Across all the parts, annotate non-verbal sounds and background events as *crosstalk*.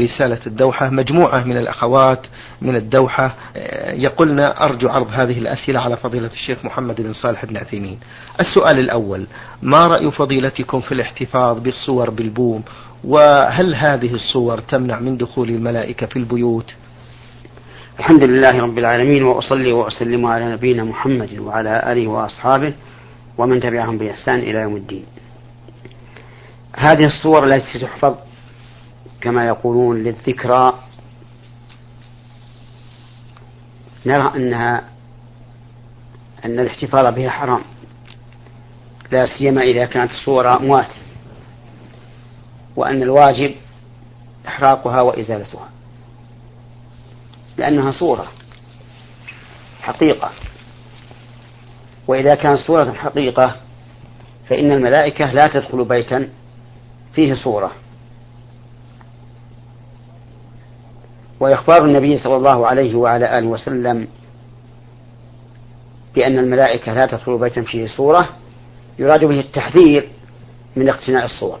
رسالة الدوحة مجموعة من الأخوات من الدوحة آه، يقولن أرجو عرض هذه الأسئلة على فضيلة الشيخ محمد بن صالح بن عثيمين. السؤال الأول ما رأي فضيلتكم في الاحتفاظ بالصور بالبوم؟ وهل هذه الصور تمنع من دخول الملائكة في البيوت؟ الحمد لله رب العالمين وأصلي وأسلم على نبينا محمد وعلى آله وأصحابه ومن تبعهم بإحسان إلى يوم الدين. هذه الصور التي تحفظ كما يقولون للذكرى. نرى أنها أن الاحتفاظ بها حرام. لا سيما إذا كانت الصور أموات وأن الواجب إحراقها وإزالتها. لأنها صورة حقيقة. وإذا كانت صورة حقيقة فإن الملائكة لا تدخل بيتا فيه صورة. وإخبار النبي صلى الله عليه وعلى آله وسلم بأن الملائكة لا تدخل بيتا فيه صورة يراد به التحذير من اقتناء الصور.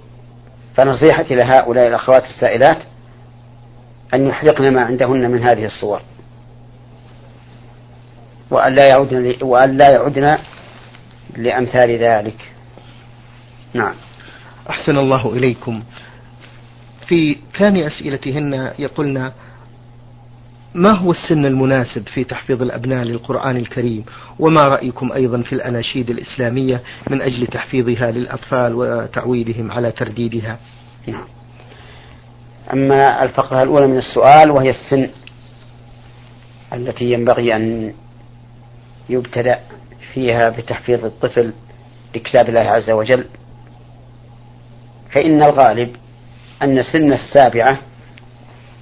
فنصيحتي لهؤلاء الأخوات السائلات أن يحرقن ما عندهن من هذه الصور. وأن لا يعودن وأن لا يعودن لأمثال ذلك. نعم. أحسن الله إليكم. في ثاني أسئلتهن يقولن ما هو السن المناسب في تحفيظ الأبناء للقرآن الكريم؟ وما رأيكم أيضا في الأناشيد الإسلامية من أجل تحفيظها للأطفال وتعويدهم على ترديدها؟ نعم أما الفقرة الأولى من السؤال وهي السن التي ينبغي أن يبتدأ فيها بتحفيظ الطفل لكتاب الله عز وجل. فإن الغالب أن سن السابعة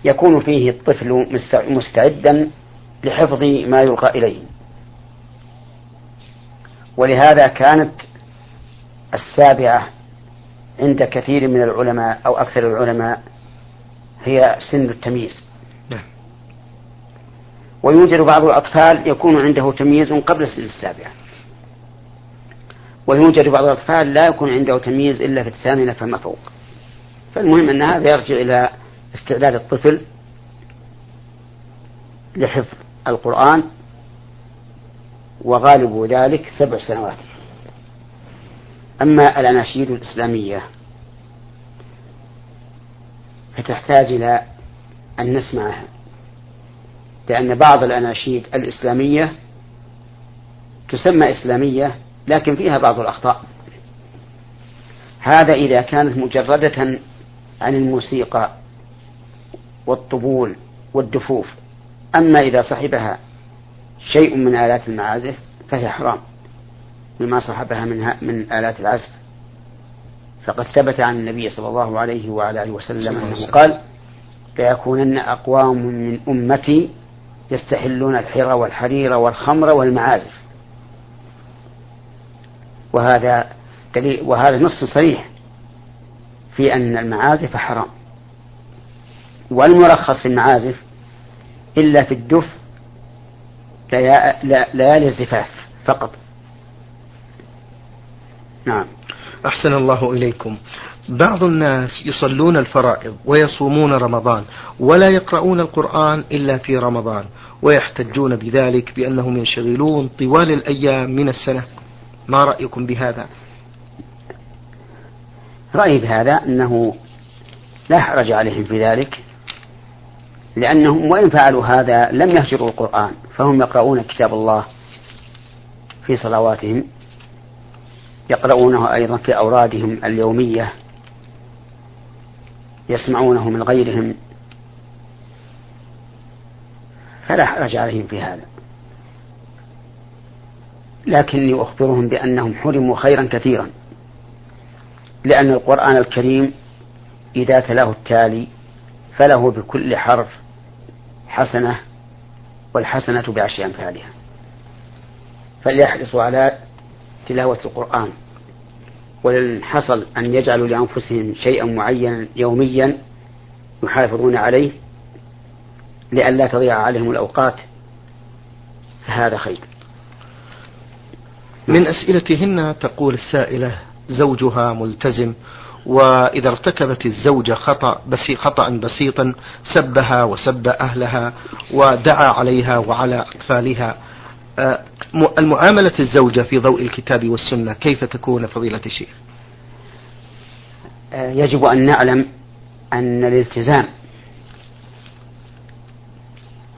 يكون فيه الطفل مستعدا لحفظ ما يلقى إليه. ولهذا كانت السابعة عند كثير من العلماء أو أكثر العلماء هي سن التمييز. نعم. ويوجد بعض الأطفال يكون عنده تمييز قبل سن السابعة. ويوجد بعض الأطفال لا يكون عنده تمييز إلا في الثامنة فما فوق. فالمهم أن هذا يرجع إلى استعداد الطفل لحفظ القرآن وغالب ذلك سبع سنوات. أما الأناشيد الإسلامية فتحتاج إلى أن نسمعها لأن بعض الأناشيد الإسلامية تسمى إسلامية لكن فيها بعض الأخطاء. هذا إذا كانت مجردة عن الموسيقى والطبول والدفوف. أما إذا صحبها شيء من آلات المعازف فهي حرام. مما صحبها من من آلات العزف. فقد ثبت عن النبي صلى الله عليه وعلى آله وسلم أنه قال ليكونن أقوام من أمتي يستحلون الحر والحرير والخمر والمعازف. وهذا دليل وهذا نص صريح في أن المعازف حرام. والمرخص في المعازف إلا في الدف ليالي الزفاف فقط. نعم. أحسن الله إليكم. بعض الناس يصلون الفرائض ويصومون رمضان ولا يقرؤون القرآن إلا في رمضان ويحتجون بذلك بأنهم ينشغلون طوال الأيام من السنة. ما رأيكم بهذا؟ رأيي بهذا أنه لا حرج عليهم في ذلك. لأنهم وإن فعلوا هذا لم يهجروا القرآن فهم يقرؤون كتاب الله في صلواتهم يقرؤونه أيضا في أورادهم اليومية يسمعونه من غيرهم. فلا حرج عليهم في هذا. لكني أخبرهم بأنهم حرموا خيرا كثيرا لأن القرآن الكريم إذا تلاه التالي فله بكل حرف حسنة والحسنة بعشر أمثالها. فليحرصوا على تلاوة القرآن. ولن حصل أن يجعلوا لأنفسهم شيئا معينا يوميا يحافظون عليه لئلا تضيع عليهم الأوقات فهذا خير. من أسئلتهن تقول السائلة زوجها ملتزم وإذا ارتكبت الزوجة خطأ بس خطأ بسيطا سبها وسب أهلها ودعا عليها وعلى أطفالها. آه، المعاملة الزوجة في ضوء الكتاب والسنة كيف تكون فضيلة الشيخ؟ آه، يجب أن نعلم أن الالتزام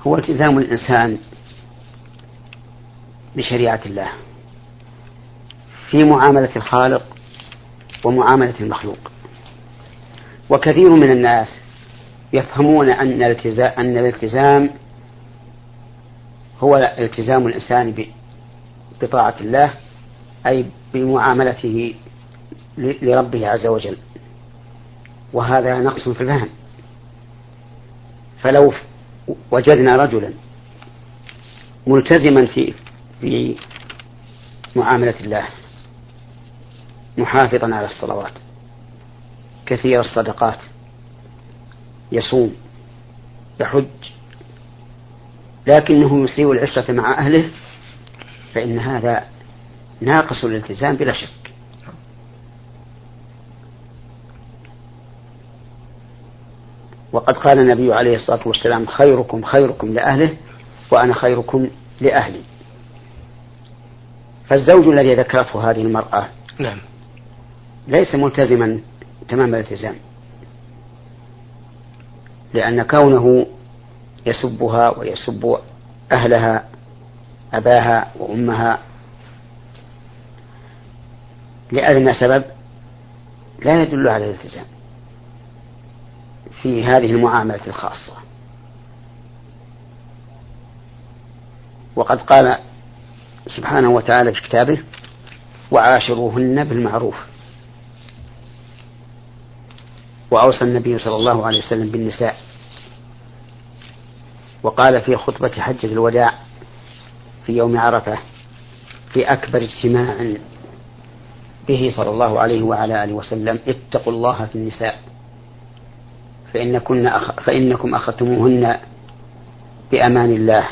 هو التزام الإنسان بشريعة الله في معاملة الخالق ومعاملة المخلوق. وكثير من الناس يفهمون أن الالتزام, أن الالتزام هو التزام الإنسان بطاعة الله أي بمعاملته لربه عز وجل. وهذا نقص في الفهم. فلو وجدنا رجلا ملتزما في في معاملة الله محافظا على الصلوات. كثير الصدقات. يصوم. يحج. لكنه يسيء العشرة مع أهله فإن هذا ناقص الالتزام بلا شك. وقد قال النبي عليه الصلاة والسلام خيركم خيركم لأهله وأنا خيركم لأهلي. فالزوج الذي ذكرته هذه المرأة نعم. ليس ملتزما تمام الالتزام. لأن كونه يسبها ويسب أهلها أباها وأمها لأدنى سبب لا يدل على الالتزام في هذه المعاملة الخاصة. وقد قال سبحانه وتعالى في كتابه وعاشروهن بالمعروف. وأوصى النبي صلى الله عليه وسلم بالنساء. وقال في خطبة حجة الوداع في يوم عرفة في أكبر اجتماع به صلى الله عليه وعلى آله وسلم اتقوا الله في النساء فإن أخ... فإنكم أخذتموهن بأمان الله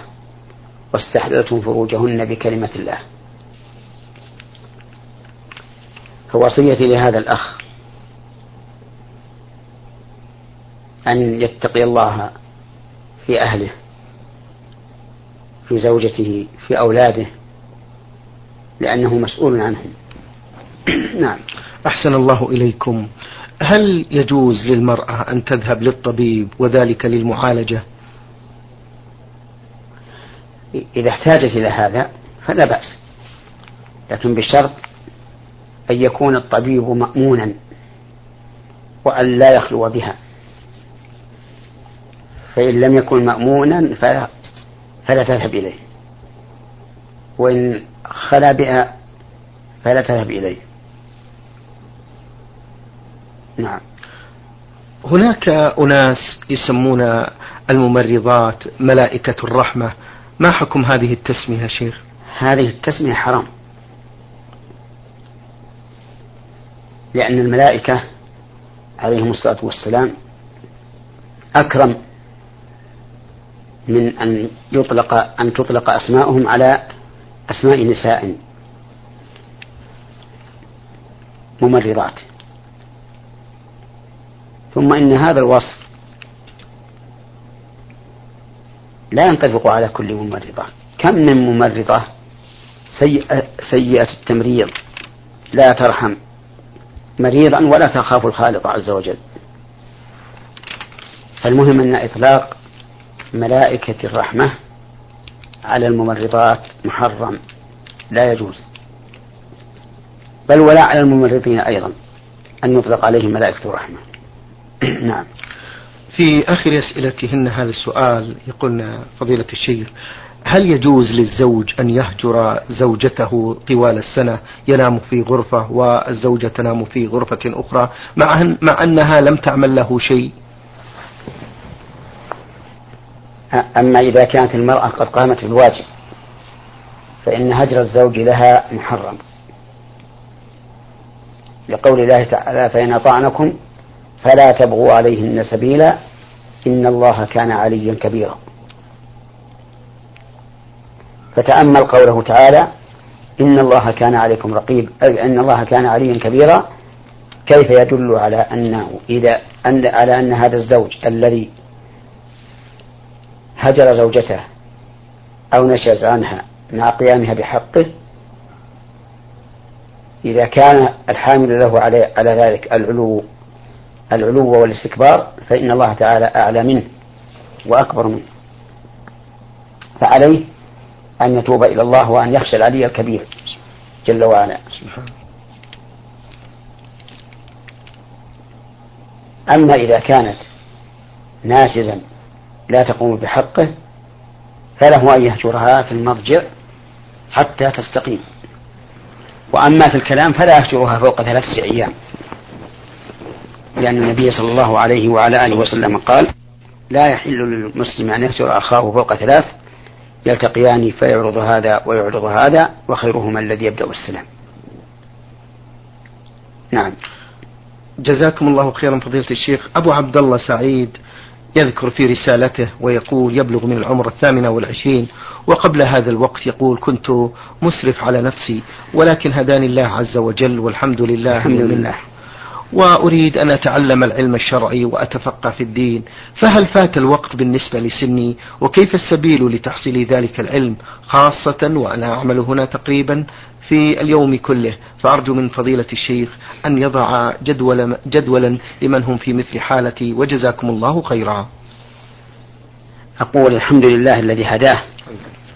واستحللتم فروجهن بكلمة الله. فوصيتي لهذا الأخ أن يتقي الله في أهله في زوجته في أولاده لأنه مسؤول عنهم. *clears throat* نعم. أحسن الله إليكم. هل يجوز للمرأة أن تذهب للطبيب وذلك للمعالجة؟ إذا احتاجت إلى هذا فلا بأس لكن بشرط أن يكون الطبيب مأمونا وأن لا يخلو بها. فإن لم يكن مأمونا فلا, فلا تذهب إليه. وإن خلا بها فلا تذهب إليه. نعم. هناك أناس يسمون الممرضات ملائكة الرحمة. ما حكم هذه التسمية شيخ؟ هذه التسمية حرام. لأن الملائكة عليهم الصلاة والسلام أكرم من أن يطلق أن تطلق أسماؤهم على أسماء نساء ممرضات. ثم إن هذا الوصف لا ينطبق على كل ممرضة. كم من ممرضة سيئة, سيئة التمريض لا ترحم مريضا ولا تخاف الخالق عز وجل. فالمهم أن إطلاق ملائكة الرحمة على الممرضات محرم لا يجوز. بل ولا على الممرضين أيضا أن يطلق عليهم ملائكة الرحمة. *clears throat* نعم. في آخر أسئلتهن هذا السؤال يقولنا فضيلة الشيخ هل يجوز للزوج أن يهجر زوجته طوال السنة ينام في غرفة والزوجة تنام في غرفة أخرى مع, مع أنها لم تعمل له شيء؟ أما إذا كانت المرأة قد قامت بالواجب فإن هجر الزوج لها محرم. لقول الله تعالى فإن أطعنكم فلا تبغوا عليهن سبيلا إن الله كان عليا كبيرا. فتأمل قوله تعالى إن الله كان عليكم رقيب أي أن الله كان عليا كبيرا. كيف يدل على أنه إذا أن على أن هذا الزوج الذي هجر زوجته أو نشز عنها مع قيامها بحقه إذا كان الحامل له على على ذلك العلو العلو والاستكبار فإن الله تعالى أعلى منه وأكبر منه. فعليه أن يتوب إلى الله وأن يخشى العلي الكبير جل وعلا. أما إذا كانت ناشزا لا تقوم بحقه فله أن يهجرها في المضجع حتى تستقيم. وأما في الكلام فلا يهجرها فوق ثلاثة أيام. لأن النبي صلى الله عليه وعلى آله وسلم قال لا يحل للمسلم أن يهجر أخاه فوق ثلاث يلتقيان فيعرض هذا ويعرض هذا وخيرهما الذي يبدأ السلام. نعم. جزاكم الله خيرا فضيلة الشيخ. أبو عبد الله سعيد يذكر في رسالته ويقول يبلغ من العمر الثامنة والعشرين وقبل هذا الوقت يقول كنت مسرف على نفسي ولكن هداني الله عز وجل والحمد لله الحمد لله. وأريد أن أتعلم العلم الشرعي وأتفقه في الدين فهل فات الوقت بالنسبة لسني؟ وكيف السبيل لتحصيل ذلك العلم؟ خاصة وأنا أعمل هنا تقريبا في اليوم كله فأرجو من فضيلة الشيخ أن يضع جدول جدولا لمن هم في مثل حالتي وجزاكم الله خيرا. أقول الحمد لله الذي هداه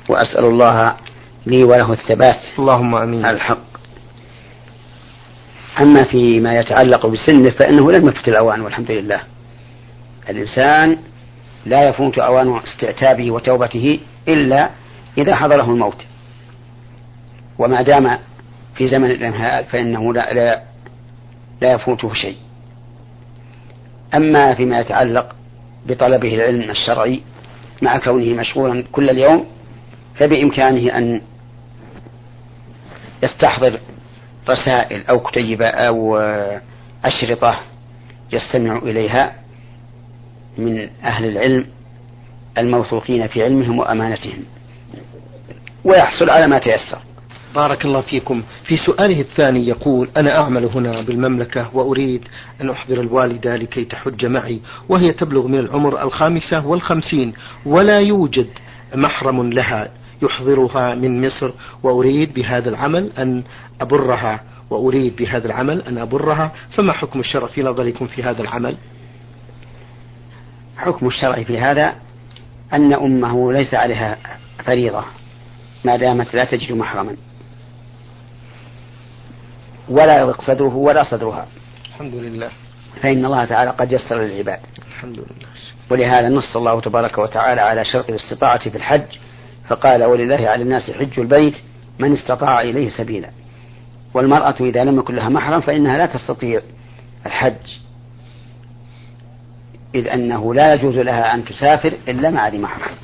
وأسأل الله لي وله الثبات. اللهم أمين. على الحق. أما فيما يتعلق بسنه فإنه لم يفت الأوان والحمد لله. الإنسان لا يفوت أوان استعتابه وتوبته إلا إذا حضره الموت. وما دام في زمن الإمهال فإنه لا, لا, لا يفوته شيء. أما فيما يتعلق بطلبه العلم الشرعي مع كونه مشغولا كل اليوم فبإمكانه أن يستحضر رسائل أو كتيبة أو أشرطة يستمع إليها من أهل العلم الموثوقين في علمهم وأمانتهم. ويحصل على ما تيسر. بارك الله فيكم. في سؤاله الثاني يقول أنا أعمل هنا بالمملكة وأريد أن أحضر الوالدة لكي تحج معي وهي تبلغ من العمر الخامسة والخمسين ولا يوجد محرم لها. يحضرها من مصر وأريد بهذا العمل أن أبرها وأريد بهذا العمل أن أبرها. فما حكم الشرع في نظركم في هذا العمل؟ حكم الشرع في هذا أن أمه ليس عليها فريضة ما دامت لا تجد محرما. ولا يضيق صدره ولا صدرها. الحمد لله. فإن الله تعالى قد يسر للعباد. الحمد لله. ولهذا نص الله تبارك وتعالى على شرط الاستطاعة في الحج فقال ولله على الناس حج البيت من استطاع إليه سبيلا. والمرأة إذا لم يكن لها محرم فإنها لا تستطيع الحج. إذ أنه لا يجوز لها أن تسافر إلا مع ذي محرم.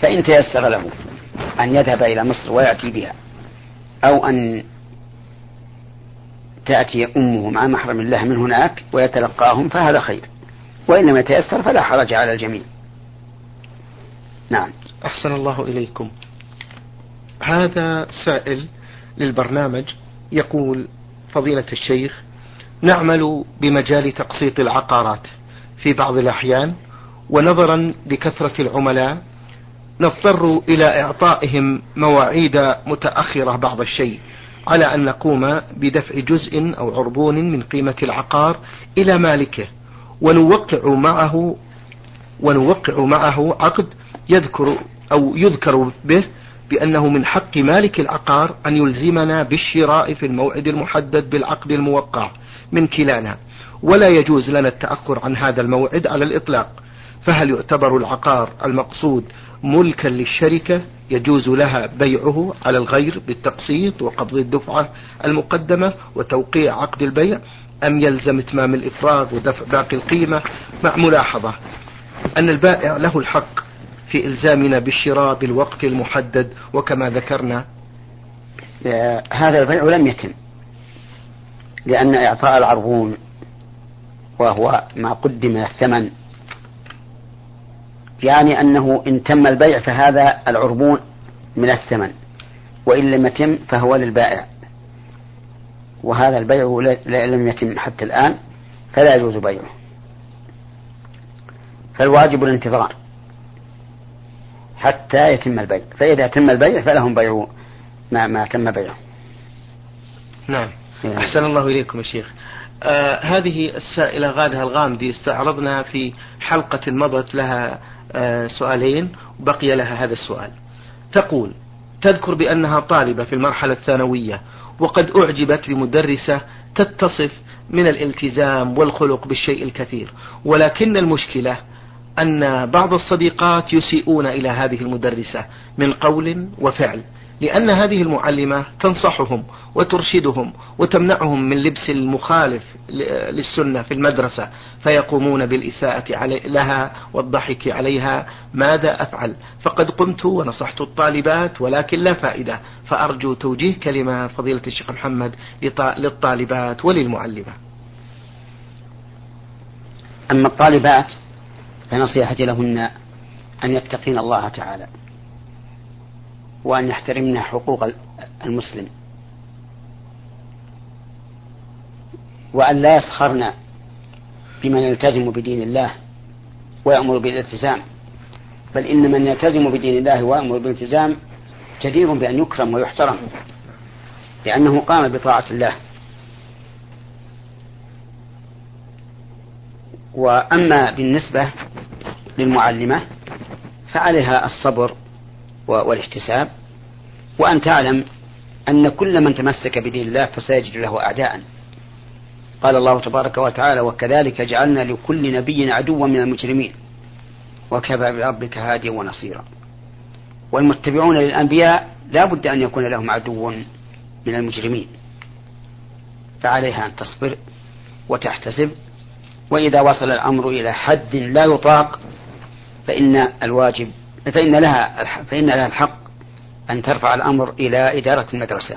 فإن تيسر له أن يذهب إلى مصر ويأتي بها أو أن تأتي أمه مع محرم الله من هناك ويتلقاهم فهذا خير. وإن لم يتيسر فلا حرج على الجميع. نعم. أحسن الله إليكم. هذا سائل للبرنامج يقول فضيلة الشيخ نعمل بمجال تقسيط العقارات في بعض الأحيان ونظرا لكثرة العملاء نضطر إلى إعطائهم مواعيد متأخرة بعض الشيء على أن نقوم بدفع جزء أو عربون من قيمة العقار إلى مالكه ونوقع معه ونوقع معه عقد يذكر أو يذكر به بأنه من حق مالك العقار أن يلزمنا بالشراء في الموعد المحدد بالعقد الموقع من كلانا. ولا يجوز لنا التأخر عن هذا الموعد على الإطلاق. فهل يعتبر العقار المقصود ملكا للشركة يجوز لها بيعه على الغير بالتقسيط وقبض الدفعة المقدمة وتوقيع عقد البيع؟ أم يلزم إتمام الإفراغ ودفع باقي القيمة؟ مع ملاحظة. أن البائع له الحق في إلزامنا بالشراء بالوقت المحدد وكما ذكرنا. هذا البيع لم يتم لأن إعطاء العربون وهو ما قدم من الثمن يعني أنه إن تم البيع فهذا العربون من الثمن وإن لم يتم فهو للبائع. وهذا البيع لم يتم حتى الآن فلا يجوز بيعه. فالواجب الانتظار حتى يتم البيع. فإذا تم البيع فلهم بيع ما, ما تم بيعه. نعم. أحسن الله إليكم يا شيخ. آه هذه السائلة غادة الغامدي استعرضنا في حلقة مضت لها آه سؤالين وبقي لها هذا السؤال. تقول تذكر بأنها طالبة في المرحلة الثانوية وقد أعجبت بمدرسة تتصف من الالتزام والخلق بالشيء الكثير ولكن المشكلة أن بعض الصديقات يسيئون إلى هذه المدرسة من قول وفعل لأن هذه المعلمة تنصحهم وترشدهم وتمنعهم من لبس المخالف للسنة في المدرسة فيقومون بالإساءة علي لها والضحك عليها ماذا أفعل؟ فقد قمت ونصحت الطالبات ولكن لا فائدة فأرجو توجيه كلمة فضيلة الشيخ محمد للطالبات وللمعلمة. أما الطالبات فنصيحتي لهن أن يتقين الله تعالى وأن يحترمن حقوق المسلم وأن لا يسخرن بمن يلتزم بدين الله ويأمر بالالتزام. بل إن من يلتزم بدين الله ويأمر بالالتزام جدير بأن يكرم ويحترم لأنه قام بطاعة الله. وأما بالنسبة للمعلمة فعليها الصبر والاحتساب. وأن تعلم أن كل من تمسك بدين الله فسيجد له أعداء. قال الله تبارك وتعالى وكذلك جعلنا لكل نبي عدوا من المجرمين وكفى بربك هاديا ونصيرا. والمتبعون للأنبياء لا بد أن يكون لهم عدو من المجرمين. فعليها أن تصبر وتحتسب. وإذا وصل الأمر إلى حد لا يطاق فإن الواجب فإن لها فإن لها الحق أن ترفع الأمر إلى إدارة المدرسة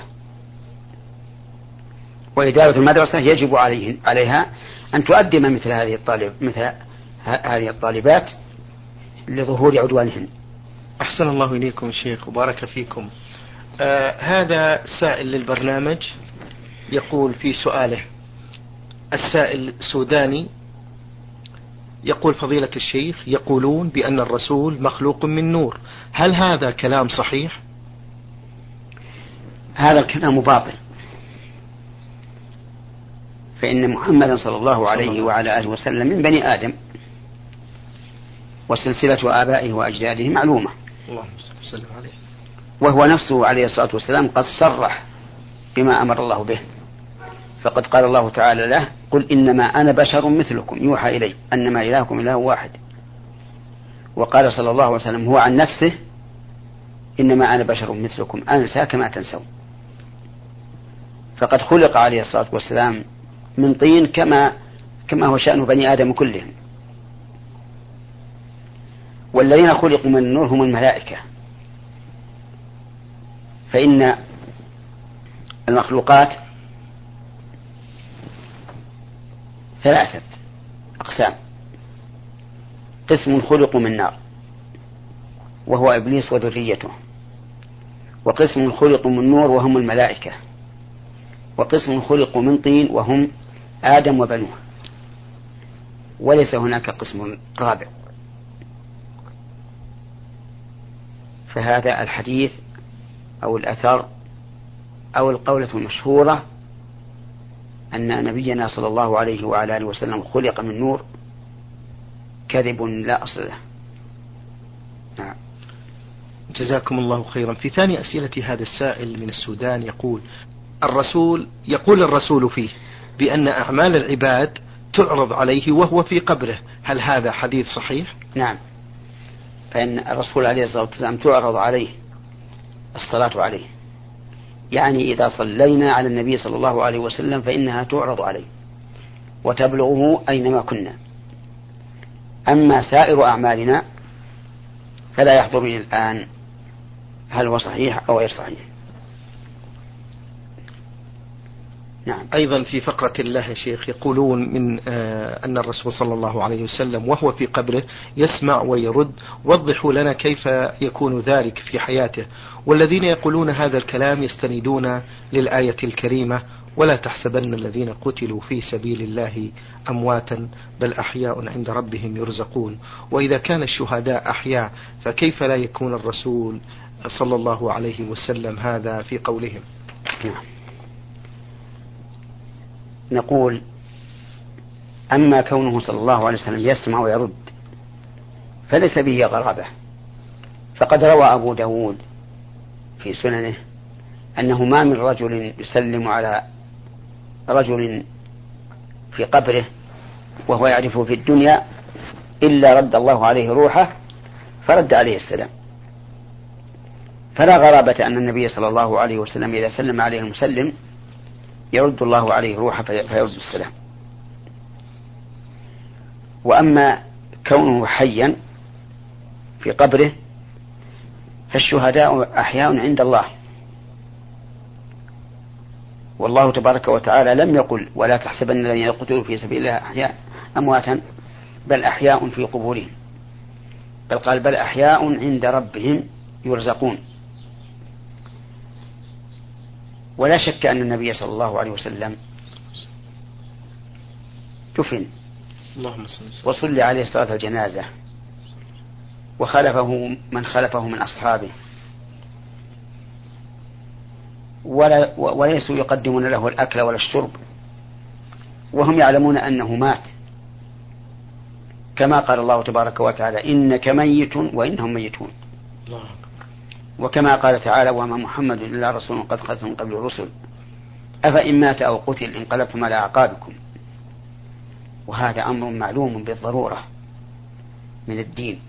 وإدارة المدرسة يجب عليه عليها أن تؤدم مثل هذه الطالب مثل هذه الطالبات لظهور عدوانهن. أحسن الله إليكم شيخ وبارك فيكم. آه هذا سائل للبرنامج يقول في سؤاله السائل سوداني يقول فضيلة الشيخ يقولون بأن الرسول مخلوق من نور. هل هذا كلام صحيح؟ هذا الكلام باطل. فإن محمدا صلى الله عليه وعلى آله وسلم من بني آدم وسلسلة آبائه وأجداده معلومة. اللهم صل عليه. وهو نفسه عليه الصلاة والسلام قد صرح بما أمر الله به. فقد قال الله تعالى له قل إنما أنا بشر مثلكم يوحى إلي أنما إلهكم إله واحد. وقال صلى الله عليه وسلم هو عن نفسه إنما أنا بشر مثلكم أنسى كما تنسون. فقد خلق عليه الصلاة والسلام من طين كما كما هو شأن بني آدم كلهم. والذين خلقوا من النور هم الملائكة. فإن المخلوقات ثلاثة أقسام. قسم خلقوا من نار وهو إبليس وذريته. وقسم خلقوا من نور وهم الملائكة. وقسم خلقوا من طين وهم آدم وبنوه. وليس هناك قسم رابع. فهذا الحديث أو الأثر أو القولة المشهورة أن نبينا صلى الله عليه وعلى آله وسلم خلق من نور كذب لا أصل له. نعم. جزاكم الله خيرا. في ثاني أسئلة هذا السائل من السودان يقول الرسول يقول الرسول فيه بأن أعمال العباد تعرض عليه وهو في قبره. هل هذا حديث صحيح؟ نعم. فإن الرسول عليه الصلاة والسلام تعرض عليه الصلاة عليه. يعني إذا صلينا على النبي صلى الله عليه وسلم فإنها تعرض عليه وتبلغه أينما كنا. أما سائر أعمالنا فلا يحضرني الآن هل هو صحيح أو غير صحيح. نعم. أيضا في فقرة الله يا شيخ يقولون من آه أن الرسول صلى الله عليه وسلم وهو في قبره يسمع ويرد وضحوا لنا كيف يكون ذلك في حياته. والذين يقولون هذا الكلام يستندون للآية الكريمة ولا تحسبن الذين قتلوا في سبيل الله أمواتا بل أحياء عند ربهم يرزقون. وإذا كان الشهداء أحياء فكيف لا يكون الرسول صلى الله عليه وسلم هذا في قولهم؟ نعم. نقول أما كونه صلى الله عليه وسلم يسمع ويرد فليس به غرابة. فقد روى أبو داود في سننه أنه ما من رجل يسلم على رجل في قبره وهو يعرفه في الدنيا إلا رد الله عليه روحه فرد عليه السلام. فلا غرابة أن النبي صلى الله عليه وسلم إذا سلم عليه المسلم يرد الله عليه روحه فيرد السلام وأما كونه حيا في قبره فالشهداء أحياء عند الله. والله تبارك وتعالى لم يقل ولا تحسبن الذين يقتلوا في سبيل الله أحياء أمواتا بل أحياء في قبورهم. بل قال بل أحياء عند ربهم يرزقون. ولا شك أن النبي صلى الله عليه وسلم دفن اللهم وصلي عليه صلاة الجنازة وخلفه من خلفه من أصحابه ولا وليسوا يقدمون له الأكل ولا الشرب وهم يعلمون أنه مات كما قال الله تبارك وتعالى إنك ميت وإنهم ميتون الله وكما قال تعالى وما محمد إلا رسول قد خلت من قبل الرسل. أفإن مات أو قتل انقلبتم على أعقابكم. وهذا أمر معلوم بالضرورة من الدين.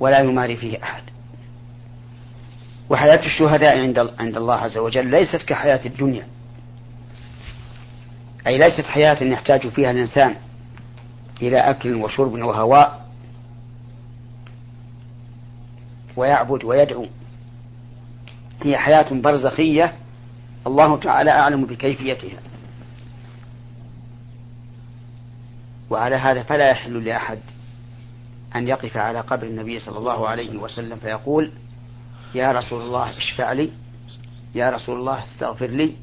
ولا يماري فيه أحد. وحياة الشهداء عند عند الله عز وجل ليست كحياة الدنيا. أي ليست حياة يحتاج فيها الإنسان إلى أكل وشرب وهواء ويعبد ويدعو. هي حياة برزخية. الله تعالى أعلم بكيفيتها. وعلى هذا فلا يحل لأحد أن يقف على قبر النبي صلى الله عليه وسلم فيقول يا رسول الله اشفع لي. يا رسول الله استغفر لي.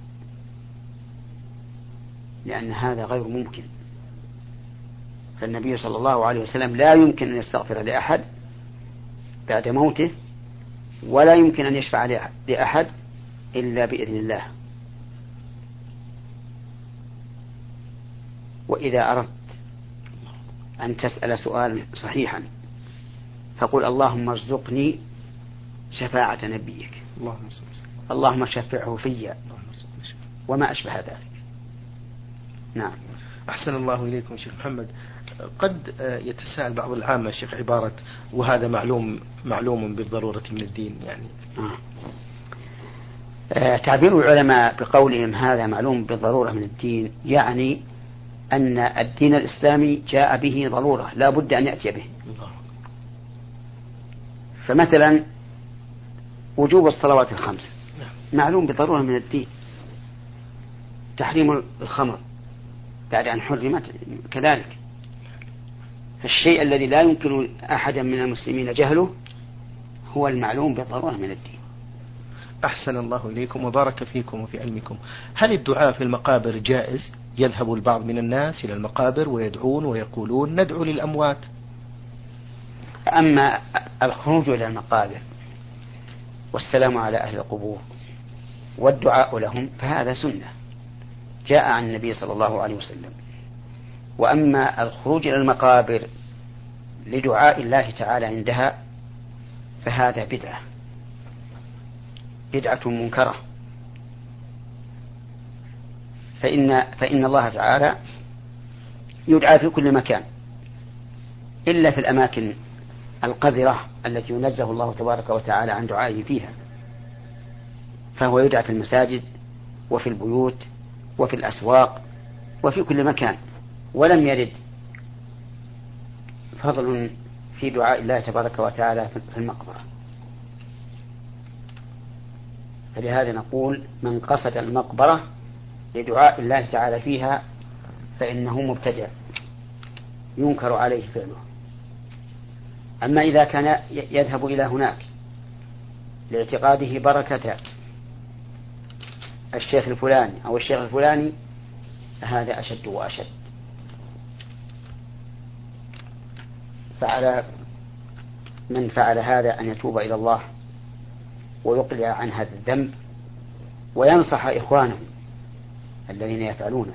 لأن هذا غير ممكن. فالنبي صلى الله عليه وسلم لا يمكن أن يستغفر لأحد بعد موته ولا يمكن أن يشفع لأحد إلا بإذن الله. وإذا أردت أن تسأل سؤالا صحيحا فقل اللهم ارزقني شفاعة نبيك. اللهم اللهم شفعه في. وما أشبه ذلك. نعم. أحسن الله إليكم شيخ محمد. قد يتساءل بعض العامة شيخ عبارة وهذا معلوم معلوم بالضرورة من الدين يعني. آه. تعبير العلماء بقولهم هذا معلوم بالضرورة من الدين يعني أن الدين الإسلامي جاء به ضرورة لا بد أن يأتي به. فمثلا وجوب الصلوات الخمس. معلوم بضرورة من الدين. تحريم الخمر بعد أن حرمت كذلك. فالشيء الذي لا يمكن أحدا من المسلمين جهله هو المعلوم بالضرورة من الدين. أحسن الله إليكم وبارك فيكم وفي علمكم. هل الدعاء في المقابر جائز؟ يذهب البعض من الناس إلى المقابر ويدعون ويقولون ندعو للأموات. أما الخروج إلى المقابر والسلام على أهل القبور والدعاء لهم فهذا سنة. جاء عن النبي صلى الله عليه وسلم. وأما الخروج إلى المقابر لدعاء الله تعالى عندها فهذا بدعة بدعة منكرة. فإن فإن الله تعالى يدعى في كل مكان إلا في الأماكن القذرة التي ينزه الله تبارك وتعالى عن دعائه فيها. فهو يدعى في المساجد وفي البيوت وفي الأسواق وفي كل مكان. ولم يرد فضل في دعاء الله تبارك وتعالى في المقبرة. فلهذا نقول من قصد المقبرة لدعاء الله تعالى فيها فإنه مبتدع ينكر عليه فعله. أما إذا كان يذهب إلى هناك لاعتقاده بركة الشيخ الفلاني أو الشيخ الفلاني هذا أشد وأشد. فعلى من فعل هذا أن يتوب إلى الله ويقلع عن هذا الذنب وينصح إخوانه الذين يفعلونه.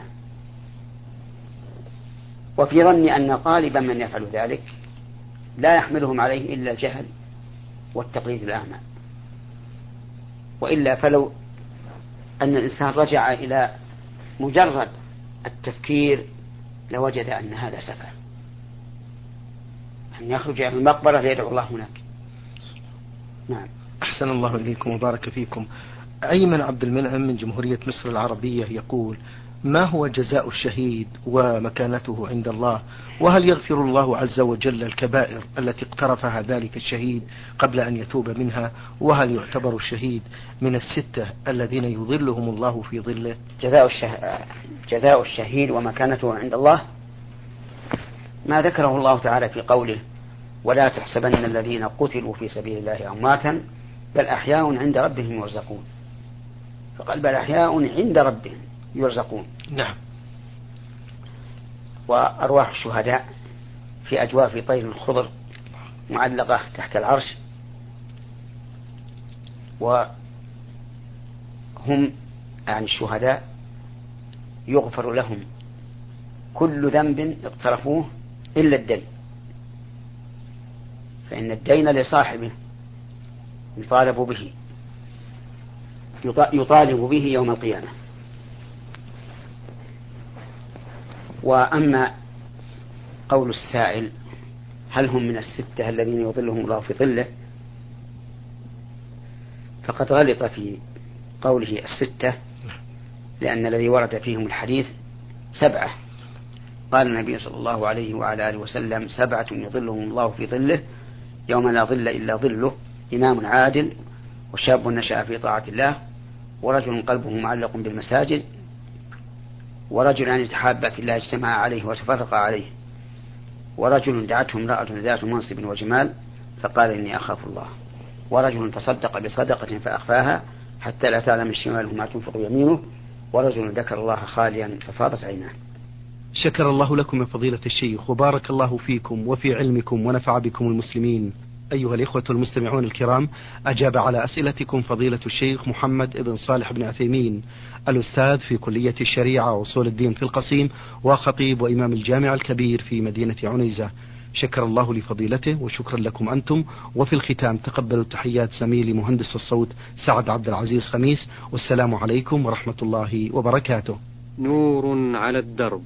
وفي ظني أن غالبا من يفعل ذلك لا يحملهم عليه إلا الجهل والتقليد الأعمى وإلا فلو أن الإنسان رجع إلى مجرد التفكير لوجد أن هذا سفه. أن يخرج إلى المقبرة فيدعو الله هناك. نعم. أحسن الله إليكم وبارك فيكم. أيمن عبد المنعم من جمهورية مصر العربية يقول ما هو جزاء الشهيد ومكانته عند الله؟ وهل يغفر الله عز وجل الكبائر التي اقترفها ذلك الشهيد قبل أن يتوب منها؟ وهل يعتبر الشهيد من الستة الذين يظلهم الله في ظله؟ جزاء, الشه... جزاء الشهيد ومكانته عند الله؟ ما ذكره الله تعالى في قوله ولا تحسبن الذين قتلوا في سبيل الله أمواتا بل أحياء عند ربهم يرزقون. فقال بل أحياء عند ربهم يرزقون. نعم. وأرواح الشهداء في أجواف طير خضر معلقة تحت العرش. وهم يعني الشهداء يغفر لهم. كل ذنب اقترفوه إلا الدين. فإن الدين لصاحبه يطالب به يطالب به يوم القيامة. وأما قول السائل هل هم من الستة الذين يظلهم الله في ظله؟ فقد غلط في قوله الستة لأن الذي ورد فيهم الحديث سبعة. قال النبي صلى الله عليه وعلى آله وسلم سبعة يظلهم الله في ظله يوم لا ظل إلا ظله إمام عادل وشاب نشأ في طاعة الله ورجل قلبه معلق بالمساجد ورجلان يتحابا في الله اجتمعا عليه وتفرقا عليه ورجل دعته امرأة ذات منصب وجمال فقال إني أخاف الله ورجل تصدق بصدقة فأخفاها حتى لا تعلم شماله ما تنفق يمينه ورجل ذكر الله خاليا ففاضت عيناه. شكر الله لكم يا فضيلة الشيخ وبارك الله فيكم وفي علمكم ونفع بكم المسلمين. أيها الإخوة المستمعون الكرام أجاب على أسئلتكم فضيلة الشيخ محمد بن صالح بن عثيمين الأستاذ في كلية الشريعة وأصول الدين في القصيم وخطيب وإمام الجامع الكبير في مدينة عنيزة. شكر الله لفضيلته وشكرا لكم أنتم. وفي الختام تقبلوا تحيات زميلي مهندس الصوت سعد عبد العزيز خميس والسلام عليكم ورحمة الله وبركاته. نور على الدرب.